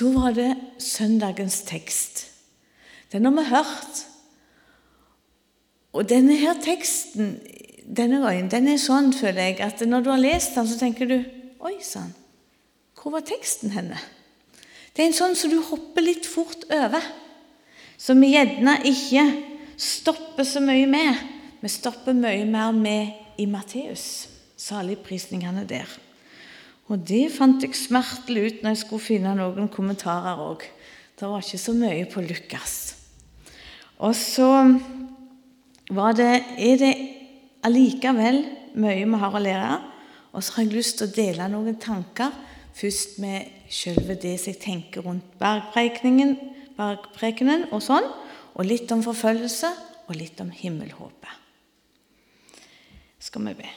så var det søndagens tekst. Den har vi hørt. Og denne her teksten denne gangen, den er sånn, føler jeg, at når du har lest den, så tenker du Oi sann, hvor var teksten henne? Det er en sånn som du hopper litt fort over. Som vi gjerne ikke stopper så mye med. Vi stopper mye mer med i Matteus, saligprisningene der. Og det fant jeg smertelig ut når jeg skulle finne noen kommentarer òg. Det var ikke så mye på Lukas. Og så det, er det allikevel mye vi har å lære. Og så har jeg lyst til å dele noen tanker først med selve det som jeg tenker rundt bergprekenen, bergprekenen og sånn, og litt om forfølgelse og litt om himmelhåpet. Skal vi be.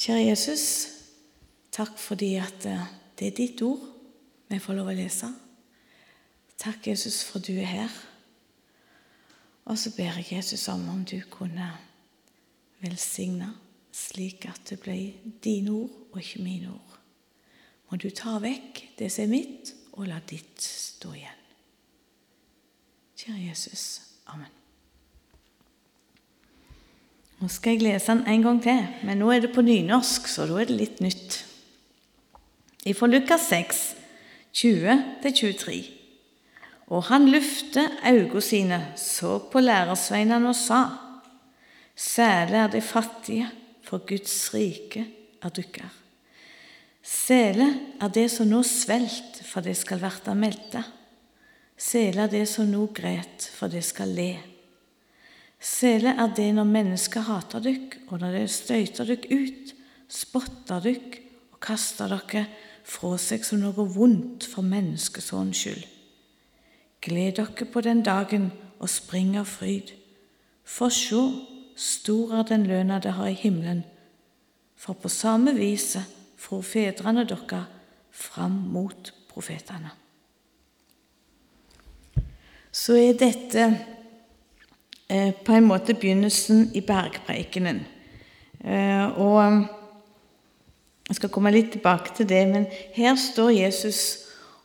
Kjære Jesus, takk fordi at eh, det er ditt ord vi får lov å lese. Takk, Jesus, for du er her. Og så ber jeg Jesus om om du kunne velsigne slik at det ble dine ord og ikke mine ord. Må du ta vekk det som er mitt, og la ditt stå igjen. Kjære Jesus. Amen. Nå skal jeg lese den en gang til, men nå er det på nynorsk, så da er det litt nytt. Fra Lukas 6, 20-23. Og han lufte øynene sine, så på lærersveinene og sa:" Særlig er de fattige, for Guds rike er dykkar. Sele er det som nå svelt, for det skal verta melte. Sele er det som nå gret, for det skal le. Sele er det når mennesker hater dykk, og når de støyter dykk ut, spotter dykk og kaster dere fra seg som noe vondt for menneskesånens skyld. Gled dere på den dagen og spring av fryd. For sjå, stor er den lønna det har i himmelen. For på samme vis får fedrene dere fram mot profetene. Så er dette eh, på en måte begynnelsen i bergpreikenen. Eh, og Jeg skal komme litt tilbake til det, men her står Jesus,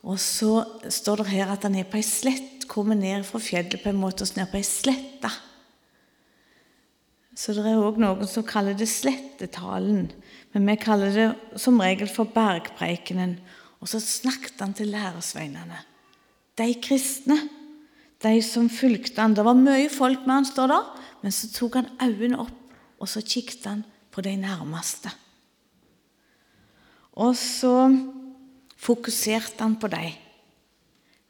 og så står det her at han er på ei slett, kommer ned fra fjellet på en måte og ned på ei slette. Så det er òg noen som kaller det slettetalen. Men vi kaller det som regel for bergpreikenen. Og så snakket han til læresveinene. De kristne, de som fulgte han. Det var mye folk med han, står der, men så tok han øynene opp, og så kikket han på de nærmeste. Og så fokuserte han på dem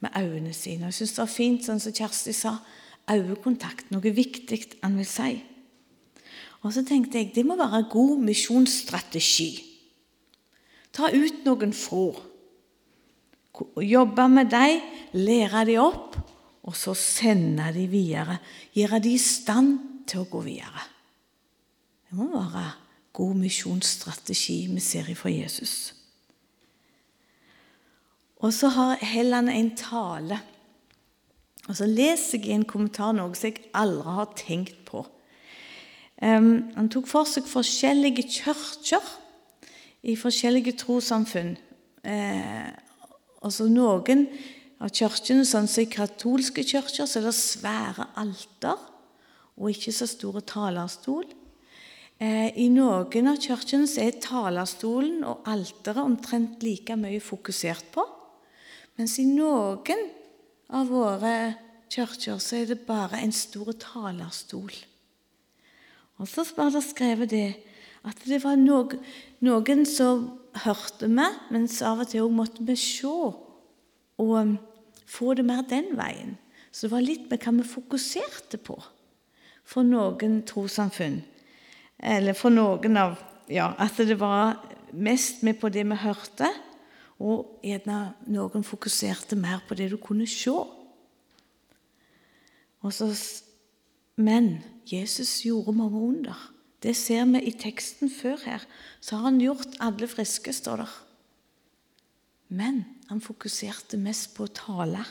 med øynene sine. Jeg syns det var fint, sånn som Kjersti sa, øyekontakt, noe viktig han vil si. Og så tenkte jeg det må være god misjonsstrategi. Ta ut noen få. Jobbe med dem, lære dem opp, og så sende dem videre. Gjøre dem i stand til å gå videre. Det må være god misjonsstrategi vi ser fra Jesus. Og så har Helland en tale. Og så leser jeg i en kommentar noe som jeg aldri har tenkt på. Han tok for seg forskjellige kirker i forskjellige trossamfunn. Eh, altså Noen av kirkene, sånn som i katolske kirker, så er det svære alter og ikke så store talerstol. Eh, I noen av kirkene er talerstolen og alteret omtrent like mye fokusert på. Mens i noen av våre kirker så er det bare en stor talerstol. Og så var det skrevet det at det var noen, som hørte meg, mens av og til måtte vi se og um, få det mer den veien. Så det var litt med hva vi fokuserte på for noen trossamfunn. Eller for noen av Ja, at det var mest med på det vi hørte, og gjerne noen fokuserte mer på det du kunne se. Så men Jesus gjorde mange under. Det ser vi i teksten før her. Så har han gjort alle friske, står der. Men han fokuserte mest på å tale,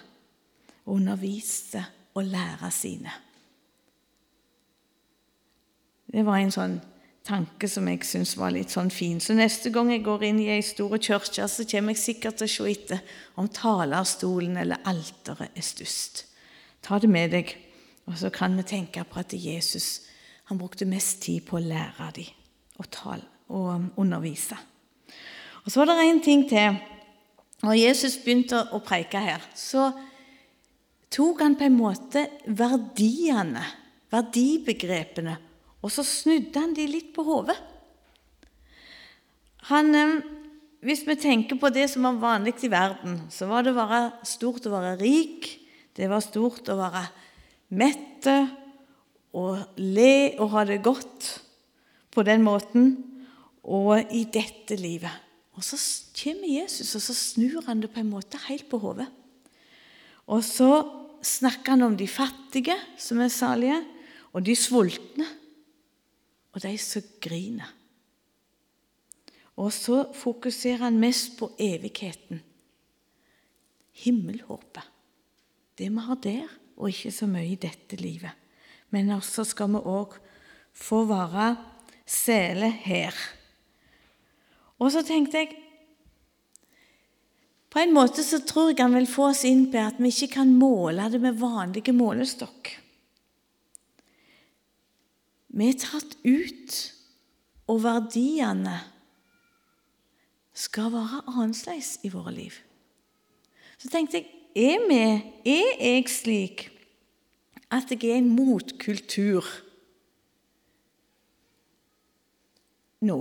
underviste og lære sine. Det var en sånn tanke som jeg syns var litt sånn fin. Så neste gang jeg går inn i ei stor kirke, så kommer jeg sikkert til å se etter om talerstolen eller alteret er størst. Ta det med deg, og så kan vi tenke på at Jesus han brukte mest tid på å lære dem og, tale, og undervise. Og Så var det en ting til. Når Jesus begynte å preike her, så tok han på en måte verdiene, verdibegrepene, og så snudde han de litt på hodet. Hvis vi tenker på det som var vanlig i verden, så var det bare stort å være rik, det var stort å være mette og le og ha det godt på den måten, og i dette livet. Og så kommer Jesus, og så snur han det på en måte helt på hodet. Og så snakker han om de fattige som er salige, og de sultne, og de som griner. Og så fokuserer han mest på evigheten. Himmelhåpet. Det vi har der, og ikke så mye i dette livet. Men også skal vi òg få være sele her. Og så tenkte jeg På en måte så tror jeg han vil få oss inn på at vi ikke kan måle det med vanlige målestokk. Vi er tatt ut, og verdiene skal være annerledes i våre liv. Så tenkte jeg er, vi, er jeg slik at jeg er en motkultur nå?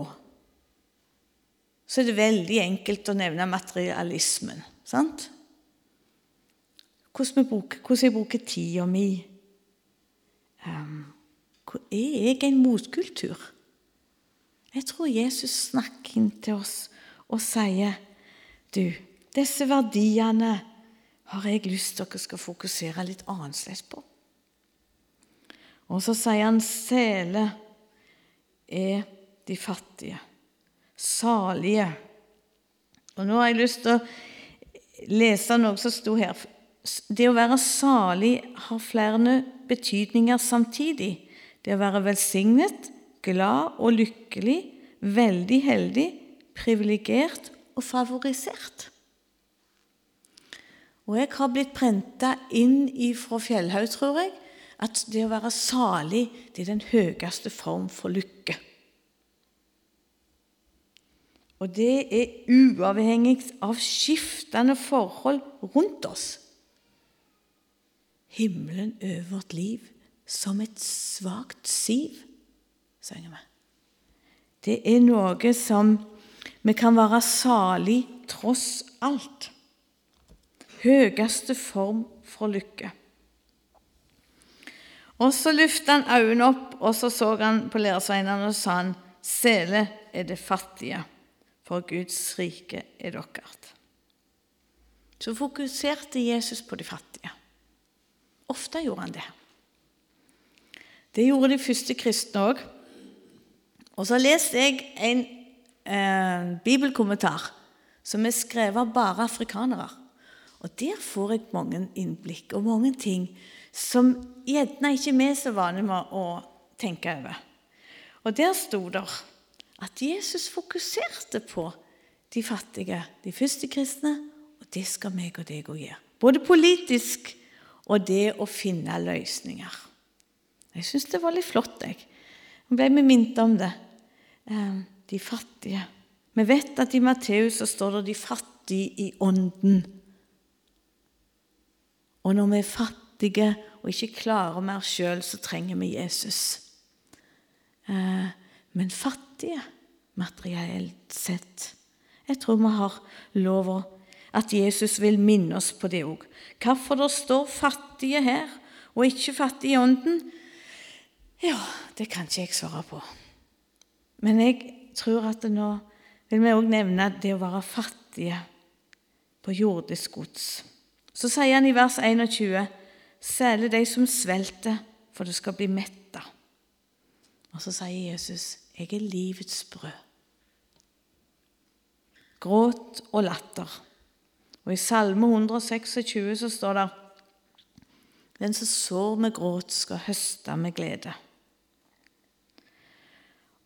Så er det veldig enkelt å nevne materialismen. sant? Hvordan, bruker, hvordan jeg bruker tida mi. Um, er jeg en motkultur? Jeg tror Jesus snakker inn til oss og sier Du, disse verdiene har jeg lyst til dere skal fokusere litt annerledes på. Og så sier han sele er de fattige, salige. Og nå har jeg lyst til å lese noe som sto her. Det å være salig har flere betydninger samtidig. Det å være velsignet, glad og lykkelig, veldig heldig, privilegert og favorisert. Og jeg har blitt prenta inn ifra Fjellhaug, tror jeg, at det å være salig det er den høyeste form for lykke. Og det er uavhengig av skiftende forhold rundt oss. Himmelen over vårt liv som et svakt siv, synger vi. Det er noe som vi kan være salig tross alt. Høyeste form for lykke. Og Så løftet han øynene opp, og så så han på læresveinene og sa han, Sele er det fattige, for Guds rike er deres. Så fokuserte Jesus på de fattige. Ofte gjorde han det. Det gjorde de første kristne òg. Og så leste jeg en eh, bibelkommentar som er skrevet av bare afrikanere. Og Der får jeg mange innblikk og mange ting som gjerne ikke vi er så vane med å tenke over. Og Der sto det at Jesus fokuserte på de fattige, de første kristne, og det skal meg og deg òg gjøre. Både politisk og det å finne løsninger. Jeg syns det var litt flott. jeg. Nå ble vi minnet om det. Eh, de fattige. Vi vet at i Matteus så står det 'de fattige i ånden'. Og når vi er fattige og ikke klarer mer sjøl, så trenger vi Jesus. Eh, men fattige materielt sett Jeg tror vi har lov at Jesus vil minne oss på det òg. Hvorfor det står fattige her og ikke fattige i ånden, ja, det kan ikke jeg svare på. Men jeg tror at nå vil vi òg nevne det å være fattige på jordisk gods. Så sier han i vers 21.: Særlig de som svelter, for det skal bli metta. Og så sier Jesus, 'Jeg er livets brød'. Gråt og latter. Og I Salme 126 så står det Den som sår med gråt, skal høste med glede.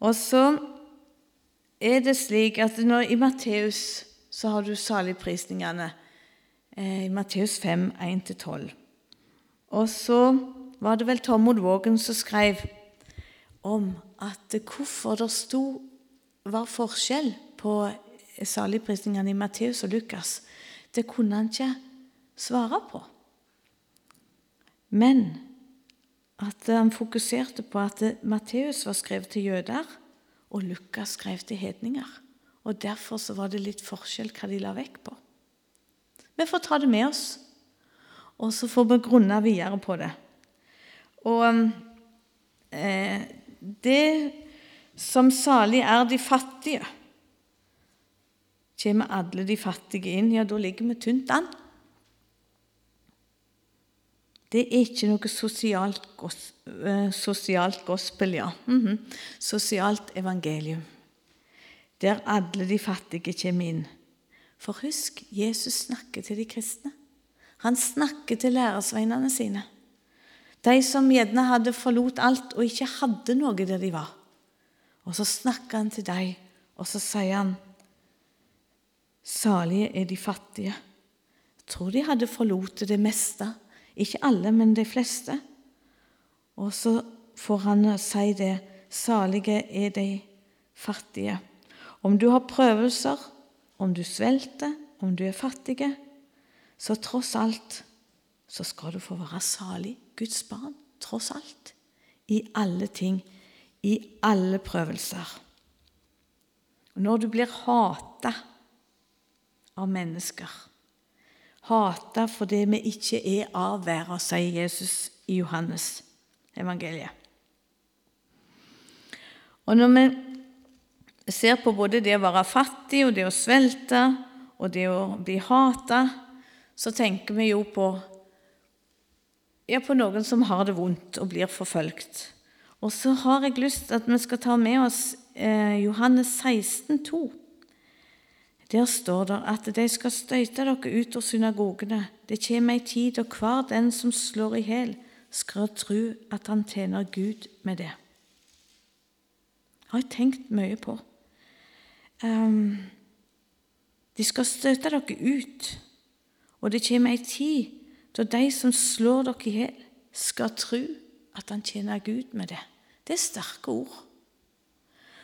Og så er det slik at når, i Matteus så har du saligprisningene. Eh, I Matteus 5, 1-12. Og så var det vel Tormod Vågen som skrev om at hvorfor det sto, var forskjell på saligprisningene i Matteus og Lukas. Det kunne han ikke svare på. Men at han fokuserte på at Matteus var skrevet til jøder, og Lukas skrev til hedninger. Og Derfor så var det litt forskjell hva de la vekk på. Vi får ta det med oss, og så får vi grunne videre på det. Og eh, det som salig er de fattige Kommer alle de fattige inn, ja, da ligger vi tynt an. Det er ikke noe sosialt, eh, sosialt gospel, ja. Mm -hmm. Sosialt evangelium. Der alle de fattige kommer inn. For husk, Jesus snakker til de kristne. Han snakker til læresveinene sine. De som gjerne hadde forlot alt og ikke hadde noe der de var. Og så snakker han til dem, og så sier han Salige er de fattige. Jeg tror de hadde forlatt det meste. Ikke alle, men de fleste. Og så får han si det. Salige er de fattige. Om du har prøvelser, om du svelter, om du er fattige, så tross alt så skal du få være salig, Guds barn, tross alt. I alle ting, i alle prøvelser. Når du blir hata av mennesker. Hata fordi vi ikke er av verden, sier Jesus i Johannes evangeliet. Og når vi ser på både det å være fattig og det å svelte og det å bli hata, så tenker vi jo på, ja, på noen som har det vondt og blir forfølgt. Og så har jeg lyst til at vi skal ta med oss eh, Johannes 16, 16,2. Der står det at de skal støyte dere ut av synagogene. Det kommer ei tid da hver den som slår i hjel, skal tro at han tjener Gud med. Det har jeg tenkt mye på. Um, de skal støte dere ut, og det kommer ei tid da de som slår dere i hjel, skal tro at han tjener Gud med det. Det er sterke ord.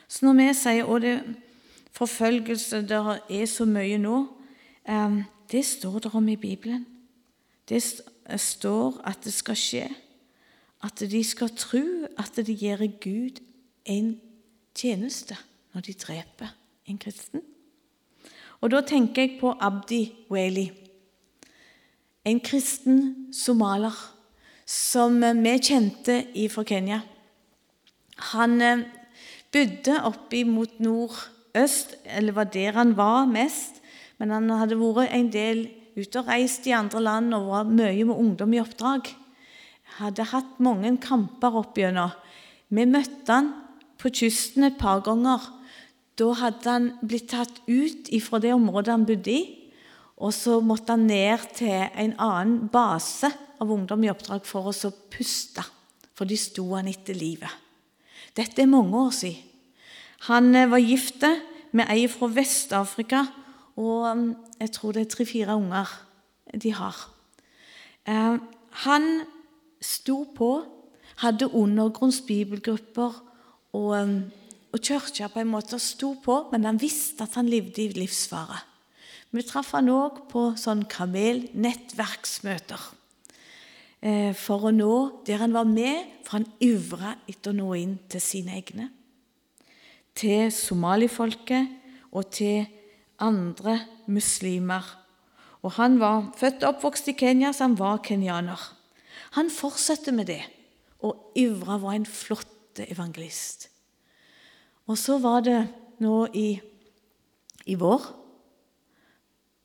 Så når vi sier og det forfølgelse det er så mye nå, det står det om i Bibelen. Det står at det skal skje. At de skal tro at de gjør Gud en tjeneste når de dreper en kristen. Og Da tenker jeg på Abdi Wali, en kristen somalier som vi kjente fra Kenya. Han eh, bodde oppe mot nord øst, eller var der han var mest. Men han hadde vært en del ute og reist i andre land og var mye med ungdom i oppdrag. Hadde hatt mange kamper opp gjennom. Vi møtte han på kysten et par ganger. Da hadde han blitt tatt ut fra det området han bodde i. Og så måtte han ned til en annen base av ungdom i oppdrag for å puste. For de sto han etter livet. Dette er mange år siden. Han eh, var gift med ei fra Vest-Afrika, og mm, jeg tror det er tre-fire unger de har. Eh, han sto på, hadde undergrunnsbibelgrupper og, mm, og kirka på en måte sto på, men han visste at han levde i livsfare. Vi traff han òg på sånn kamelnettverksmøter eh, for å nå der han var med, for han ivra etter å nå inn til sine egne til somalifolket og til andre muslimer. Og Han var født og oppvokst i Kenya, så han var kenyaner. Han fortsatte med det, og Ivra var en flott evangelist. Og så var det nå i, i vår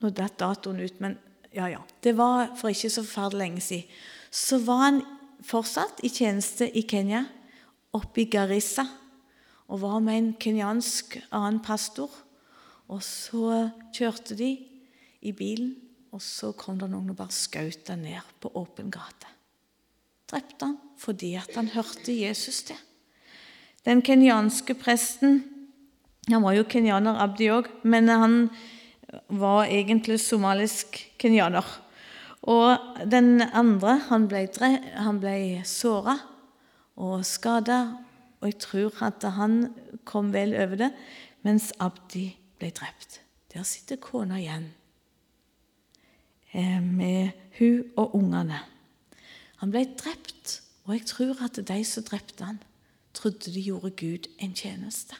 Nå datt datoen ut, men ja, ja. Det var for ikke så forferdelig lenge siden. Så var han fortsatt i tjeneste i Kenya, oppe i Garissa og var med en kenyansk annen pastor. Og så kjørte de i bilen, og så kom det noen og bare skjøt han ned på åpen gate. Drepte han fordi at han hørte Jesus til. Den kenyanske presten Han var jo kenyaner, Abdi òg, men han var egentlig somalisk kenyaner. Og den andre han ble, ble såra og skada, og jeg tror at han kom vel over det, mens Abdi ble drept. Der sitter kona igjen eh, med hun og ungene. Han ble drept, og jeg tror at de som drepte han, trodde de gjorde Gud en tjeneste.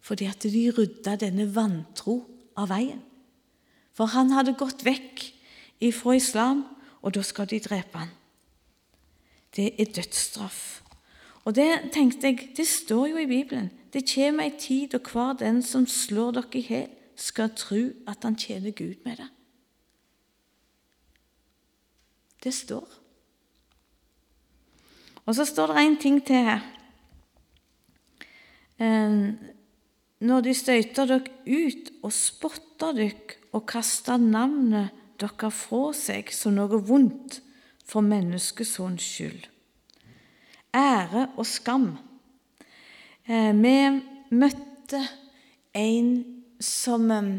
Fordi at de rydda denne vantro av veien. For han hadde gått vekk ifra islam, og da skal de drepe han. Det er dødsstraff. Og det tenkte jeg, det står jo i Bibelen. Det kommer ei tid og hver den som slår dere i hjel, skal tro at han tjener Gud med det. Det står. Og så står det en ting til her. Eh, når de støyter dere ut og spotter dere og kaster navnet dere fra seg som noe vondt for menneskesons skyld. Ære og skam. Eh, vi møtte en som eh,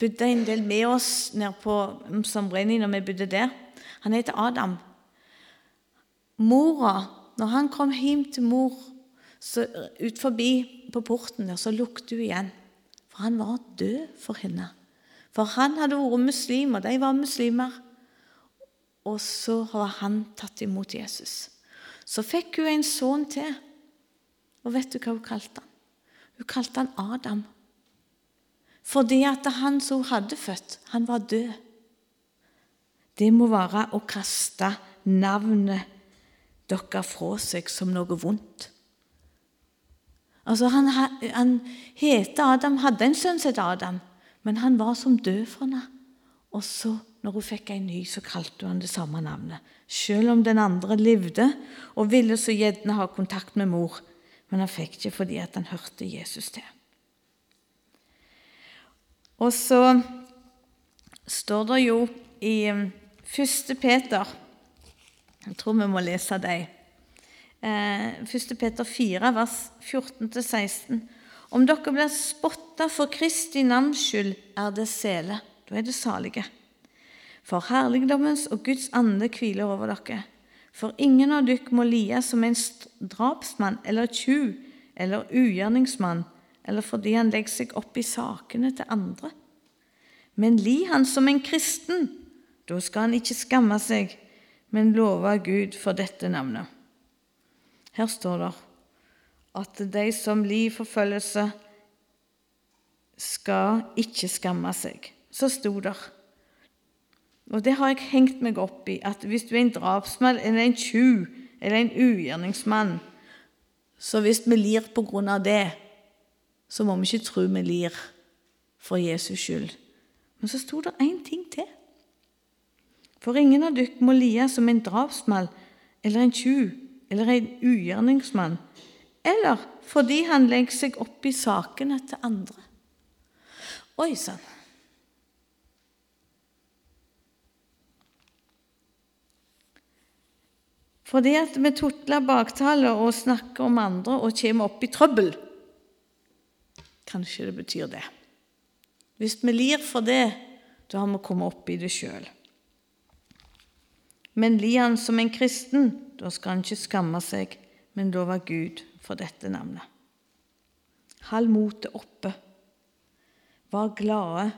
bodde en del med oss nede på Sambreni når vi bodde der. Han heter Adam. Mora, når han kom hjem til mor så ut forbi på porten der, så lukket hun igjen. For han var død for henne. For han hadde vært muslim, og de var muslimer. Og så var han tatt imot Jesus. Så fikk hun en sønn til. Og vet du hva hun kalte han? Hun kalte han Adam. Fordi at han som hun hadde født, han var død. Det må være å kaste navnet dere fra seg som noe vondt. Altså, han, han heter Adam, hadde en sønn som het Adam, men han var som død for henne. Og så, når hun fikk en ny, så kalte hun det samme navnet. Selv om den andre levde og ville så gjerne ha kontakt med mor. Men han fikk ikke fordi at han hørte Jesus til. Og så står det jo i 1. Um, Peter Jeg tror vi må lese dem. 1. Eh, Peter 4, vers 14-16. Om dere blir spotta for Kristi navns skyld, er det sele. Da er det salige. For herligdommens og Guds ande hviler over dere. For ingen av dere må lie som en drapsmann eller tjuv eller ugjerningsmann, eller fordi han legger seg opp i sakene til andre. Men li han som en kristen. Da skal han ikke skamme seg, men love Gud for dette navnet. Her står det at de som lir forfølgelse, skal ikke skamme seg. Så sto det. Og det har jeg hengt meg opp i, at hvis du er en drapsmann eller en tjuv eller en ugjerningsmann, så hvis vi lir på grunn av det, så må vi ikke tro vi lir for Jesus skyld. Men så sto det én ting til. For ingen av dere må lie som en drapsmann eller en tjuv eller en ugjerningsmann, eller fordi han legger seg opp i sakene til andre. Oi sann! Fordi at vi tutler baktale og snakker om andre og kommer opp i trøbbel. Kanskje det betyr det. Hvis vi lir for det, da har vi kommet opp i det sjøl. Men lir han som en kristen, da skal han ikke skamme seg, men da var Gud for dette navnet. Hold motet oppe. Var glade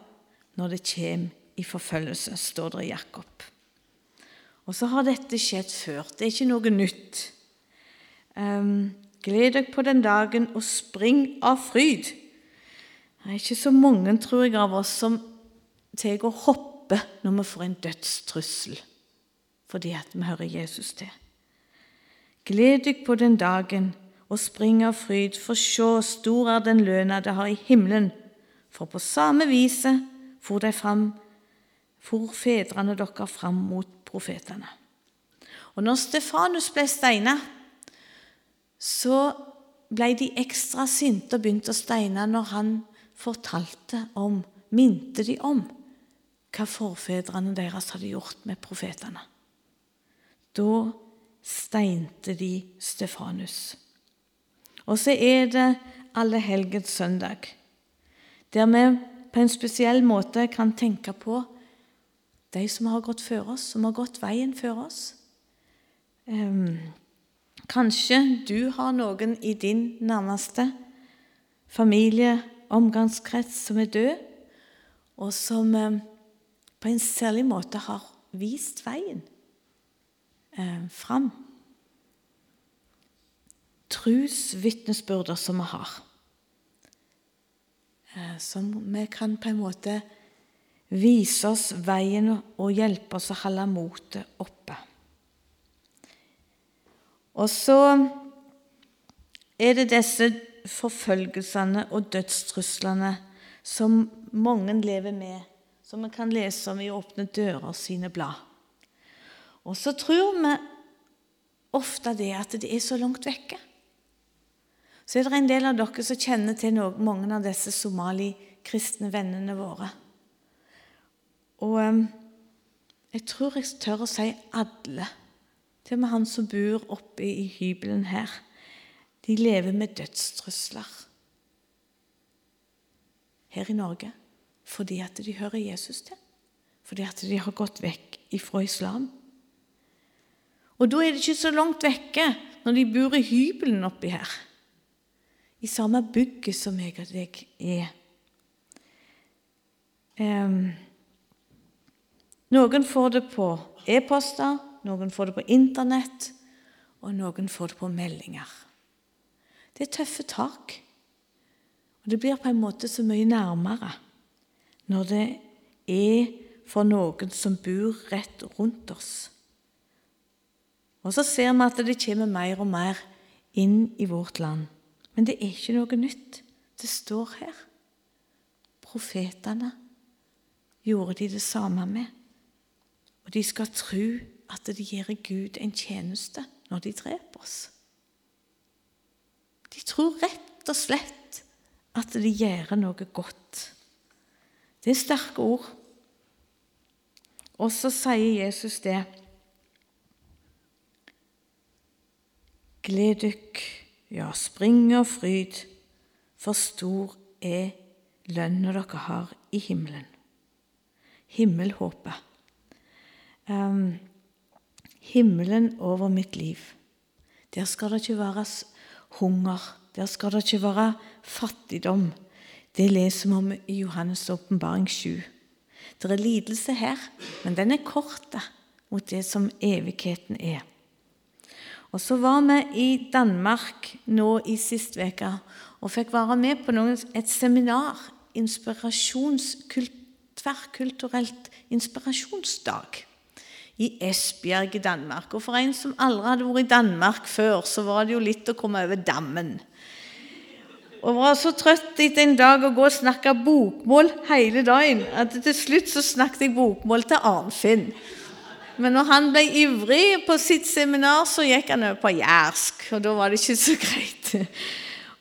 når det kommer i forfølgelse, står det i Jakob. Og så har dette skjedd før. Det er ikke noe nytt. Um, gled dere på den dagen og spring av fryd. Det er ikke så mange, tror jeg, av oss som tar og hopper når vi får en dødstrussel fordi at vi hører Jesus til. Gled dere på den dagen og spring av fryd, for sjå, stor er den lønna det har i himmelen. For på samme viset for de fram, for fedrene dere fram mot profetene. Og når Stefanus ble steina, så ble de ekstra sinte og begynte å steine når han fortalte om, minte de om, hva forfedrene deres hadde gjort med profetene. Da steinte de Stefanus. Og så er det Alle helgens søndag, der vi på en spesiell måte kan tenke på de som har gått før oss, som har gått veien før oss. Kanskje du har noen i din nærmeste familie, omgangskrets, som er død, og som på en særlig måte har vist veien fram. Trosvitnesbyrder som vi har, uh, som vi kan på en måte vise oss veien og hjelpe oss å holde motet oppe. Og så er det disse forfølgelsene og dødstruslene som mange lever med, som vi kan lese om i Åpne dører sine blad. Og så tror vi ofte det at det er så langt vekke. Så er det en del av dere som kjenner til noen, mange av disse somali-kristne vennene våre. Og jeg tror jeg tør å si alle, til og med han som bor oppe i hybelen her, de lever med dødstrusler her i Norge fordi at de hører Jesus til, fordi at de har gått vekk ifra islam. Og da er det ikke så langt vekke når de bor i hybelen oppi her, i samme bygget som jeg og deg er. Um, noen får det på e-poster, noen får det på Internett, og noen får det på meldinger. Det er tøffe tak. Og det blir på en måte så mye nærmere når det er for noen som bor rett rundt oss. Og så ser vi at det kommer mer og mer inn i vårt land. Men det er ikke noe nytt. Det står her. Profetene gjorde de det samme med. Og de skal tro at de gjør Gud en tjeneste når de dreper oss. De tror rett og slett at de gjør noe godt. Det er sterke ord. Og så sier Jesus det. Gled dykk, ja, spring og fryd, for stor er lønna dere har i himmelen. Himmelhåpet himmelen over mitt liv. Der skal det ikke være hunger. Der skal det ikke være fattigdom. Det leser vi om i Johannes' åpenbaring 7. Det er lidelse her, men den er kort mot det som evigheten er. Og Så var vi i Danmark nå i sist uke og fikk være med på noen, et seminar. Tverrkulturelt inspirasjonsdag i Esbjerg i Danmark. Og for en som aldri hadde vært i Danmark før, så var det jo litt å komme over dammen. Og var så trøtt etter en dag å gå og snakke bokmål hele dagen at til slutt så snakket jeg bokmål til Arnfinn. Men når han ble ivrig på sitt seminar, så gikk han over på jærsk, og da var det ikke så greit.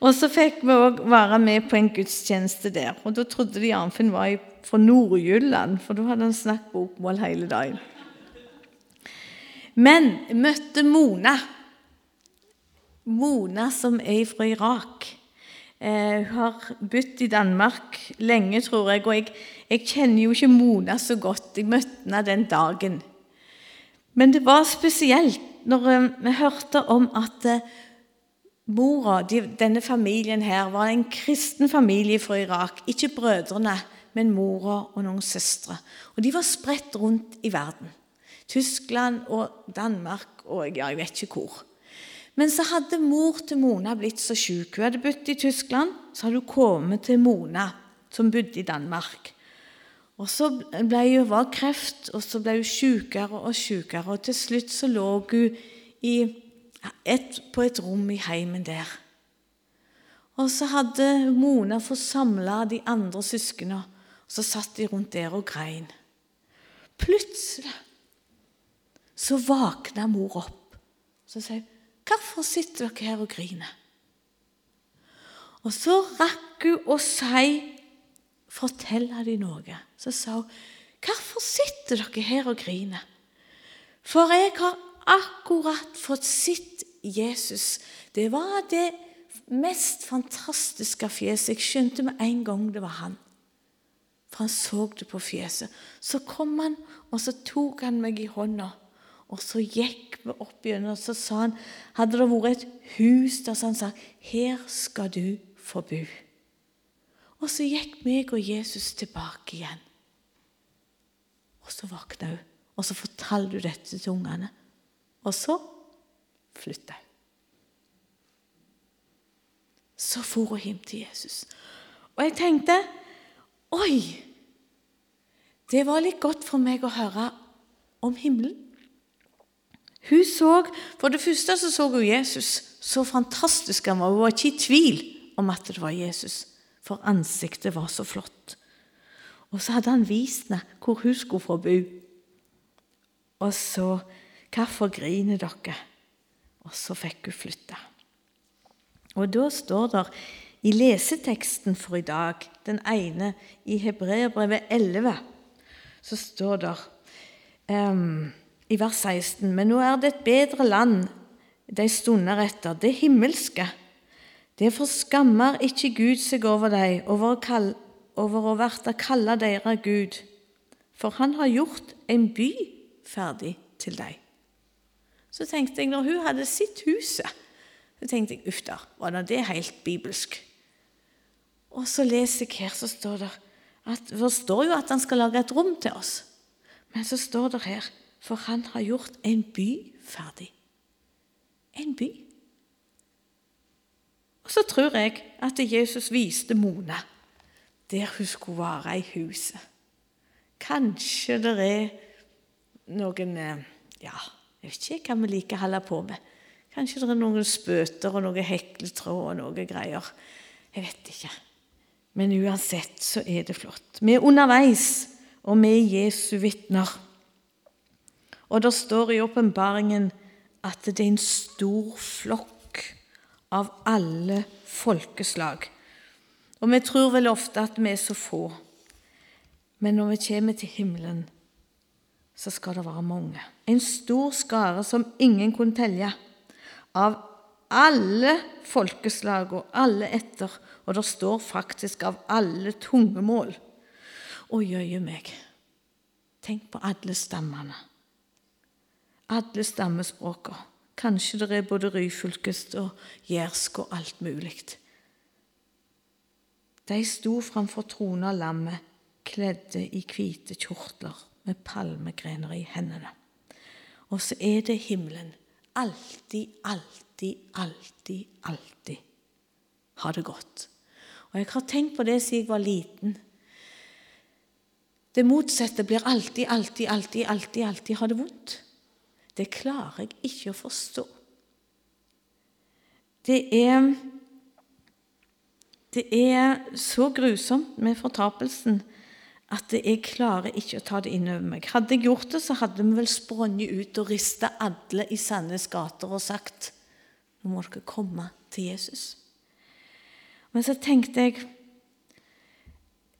Og så fikk vi òg være med på en gudstjeneste der. Og da trodde de Arnfinn var fra Nord-Jylland, for da hadde han snakket bokmål hele dagen. Men møtte Mona. Mona som er fra Irak. Eh, hun har bodd i Danmark lenge, tror jeg. Og jeg, jeg, kjenner jo ikke Mona så godt. Jeg møtte henne den dagen. Men det var spesielt når eh, vi hørte om at eh, mora, de, denne familien her, var en kristen familie fra Irak. Ikke brødrene, men mora og noen søstre. Og de var spredt rundt i verden. Tyskland og Danmark og ja, jeg vet ikke hvor. Men så hadde mor til Mona blitt så syk. Hun hadde bodd i Tyskland, så hadde hun kommet til Mona, som bodde i Danmark. Og Så ble hun, var kreft, og så ble hun sykere og sykere. Og til slutt så lå hun et, på et rom i heimen der. Og så hadde Mona fått de andre søsknene, og så satt de rundt der og grein. Plutselig så våkna mor opp. Så sier hun, 'Hvorfor sitter dere her og griner?' Og så rakk hun å si, fortelle dem noe. Så sa hun, 'Hvorfor sitter dere her og griner?' For jeg har akkurat fått sett Jesus. Det var det mest fantastiske fjeset. Jeg skjønte med en gang det var han. For han så det på fjeset. Så kom han, og så tok han meg i hånda. Og så gikk vi opp igjen, og så sa han Hadde det vært et hus der, så han sa Her skal du få bo. Og så gikk meg og Jesus tilbake igjen. Og så våkna hun, og så fortalte hun dette til ungene. Og så flytta hun. Så for hun hjem til Jesus. Og jeg tenkte Oi! Det var litt godt for meg å høre om himmelen. Hun så, For det første så, så hun Jesus. Så fantastisk han var. Hun var ikke i tvil om at det var Jesus, for ansiktet var så flott. Og så hadde han vist henne hvor hun skulle få bo. Og så Hvorfor griner dere? Og så fikk hun flytte. Og da står det i leseteksten for i dag, den ene i Hebreerbrevet 11, så står det um, i vers 16.: Men nå er det et bedre land de stunder etter, det himmelske. Derfor skammer ikke Gud seg over deg, over over å verte kalla dere Gud, for han har gjort en by ferdig til deg. Så tenkte jeg, når hun hadde sitt huset, så tenkte jeg uff da, var da det helt bibelsk? Og så leser jeg her, så står det at Det står jo at han skal lage et rom til oss. Men så står det her for han har gjort en by ferdig. En by. Og så tror jeg at Jesus viste Mona der hun skulle være i huset. Kanskje det er noen eh, Ja, jeg vet ikke hva vi liker å holde på med. Kanskje det er noen spøter og noe hekletråd og noe greier. Jeg vet ikke. Men uansett så er det flott. Vi er underveis, og vi er Jesu vitner. Og det står i åpenbaringen at det er en stor flokk av alle folkeslag. Og vi tror vel ofte at vi er så få. Men når vi kommer til himmelen, så skal det være mange. En stor skare som ingen kunne telle. Av alle folkeslag og alle etter, og det står faktisk av alle tungemål. Og jøye meg, tenk på alle stammene. Alle stammespråkene. Kanskje det er både ryfylkest og jærsk og alt mulig. De sto framfor trona lammet, kledde i hvite kjortler med palmegrener i hendene. Og så er det himmelen. Alltid, alltid, alltid, alltid ha det godt. Og jeg har tenkt på det siden jeg var liten. Det motsatte blir alltid, alltid, alltid, alltid, alltid ha det vondt. Det klarer jeg ikke å forstå. Det er Det er så grusomt med fortapelsen at jeg klarer ikke å ta det inn over meg. Hadde jeg gjort det, så hadde vi vel sprunget ut og rista alle i Sandnes gater og sagt nå må dere komme til Jesus. Men så tenkte jeg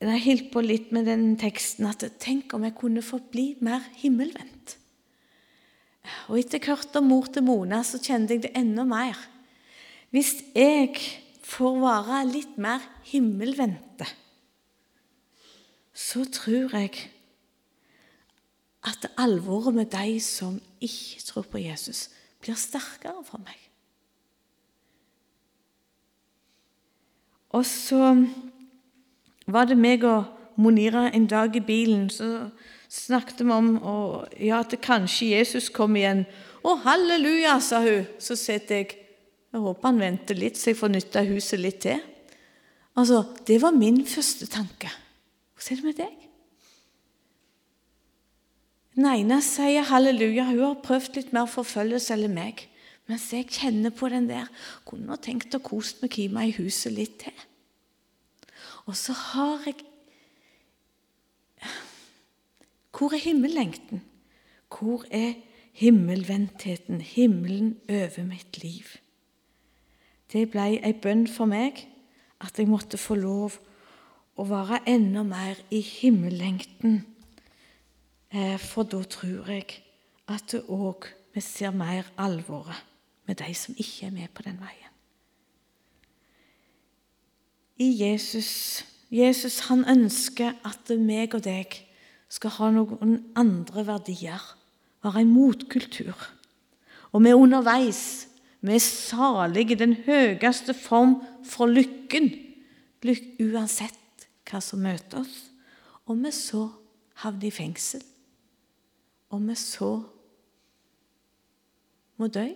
Jeg holdt på litt med den teksten at tenk om jeg kunne få bli mer himmelvendt. Og etter hvert om mor til Mona, så kjente jeg det enda mer. Hvis jeg får være litt mer himmelvendte så tror jeg at alvoret med de som ikke tror på Jesus, blir sterkere for meg. Og så var det meg og Monira en dag i bilen. Så snakket vi om og, ja, at kanskje Jesus kom igjen. 'Å, halleluja', sa hun. Så sitter jeg Jeg håper han venter litt, så jeg får nytta huset litt til. Altså, Det var min første tanke. Hvordan er det med deg? Den ene sier halleluja, hun har prøvd litt mer forfølgelse eller meg. Mens jeg kjenner på den der Kunne tenkt å kose med Kima i huset litt til. Og så har jeg Hvor er himmellengten? Hvor er himmelvendtheten, himmelen over mitt liv? Det ble ei bønn for meg at jeg måtte få lov å være enda mer i himmellengten. Eh, for da tror jeg at det vi ser mer alvoret med de som ikke er med på den veien. i Jesus. Jesus han ønsker at meg og deg skal ha noen andre verdier, være en motkultur. Og vi er underveis. Vi er salige, den høyeste form for lykken, lyk uansett hva som møter oss. Om vi så havner i fengsel, om vi så må dø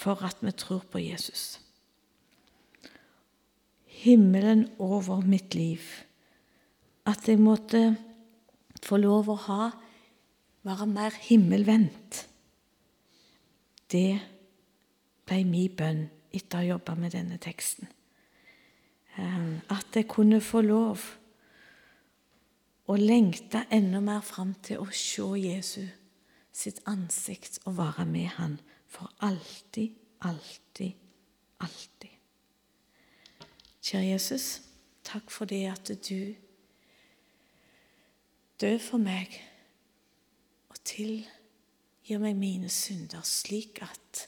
for at vi tror på Jesus. Himmelen over mitt liv. At jeg måtte få lov å ha, være mer himmelvendt. Det ble min bønn etter å ha jobba med denne teksten. Ehm, at jeg kunne få lov å lengte enda mer fram til å se Jesu sitt ansikt og være med han for alltid, alltid, alltid. Kjære Jesus, takk for det at du døde for meg og tilgir meg mine synder, slik at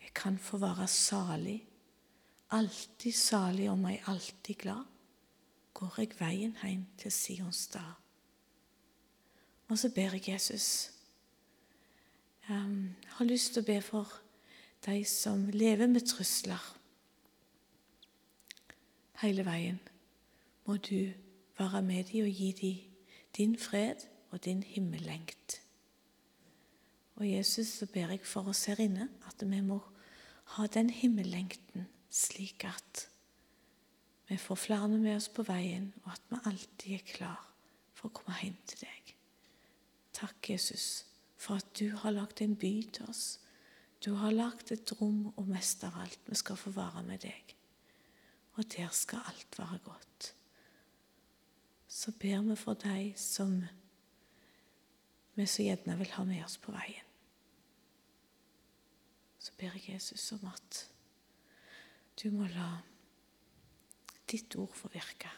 jeg kan få være salig, alltid salig og meg alltid glad, går jeg veien hjem til Sions stad. Og så ber jeg Jesus Jeg har lyst til å be for de som lever med trusler hele veien. Må du være med dem og gi dem din fred og din himmellengt. Og Jesus, så ber jeg for oss her inne at vi må ha den himmellengten slik at vi får flere med oss på veien, og at vi alltid er klar for å komme hjem til deg. Takk, Jesus for at du har lagd en by til oss. Du har lagd et rom, og mest av alt, vi skal få være med deg. Og der skal alt være godt. Så ber vi for deg som vi så gjerne vil ha med oss på veien. Så ber jeg Jesus om at du må la ditt ord få virke.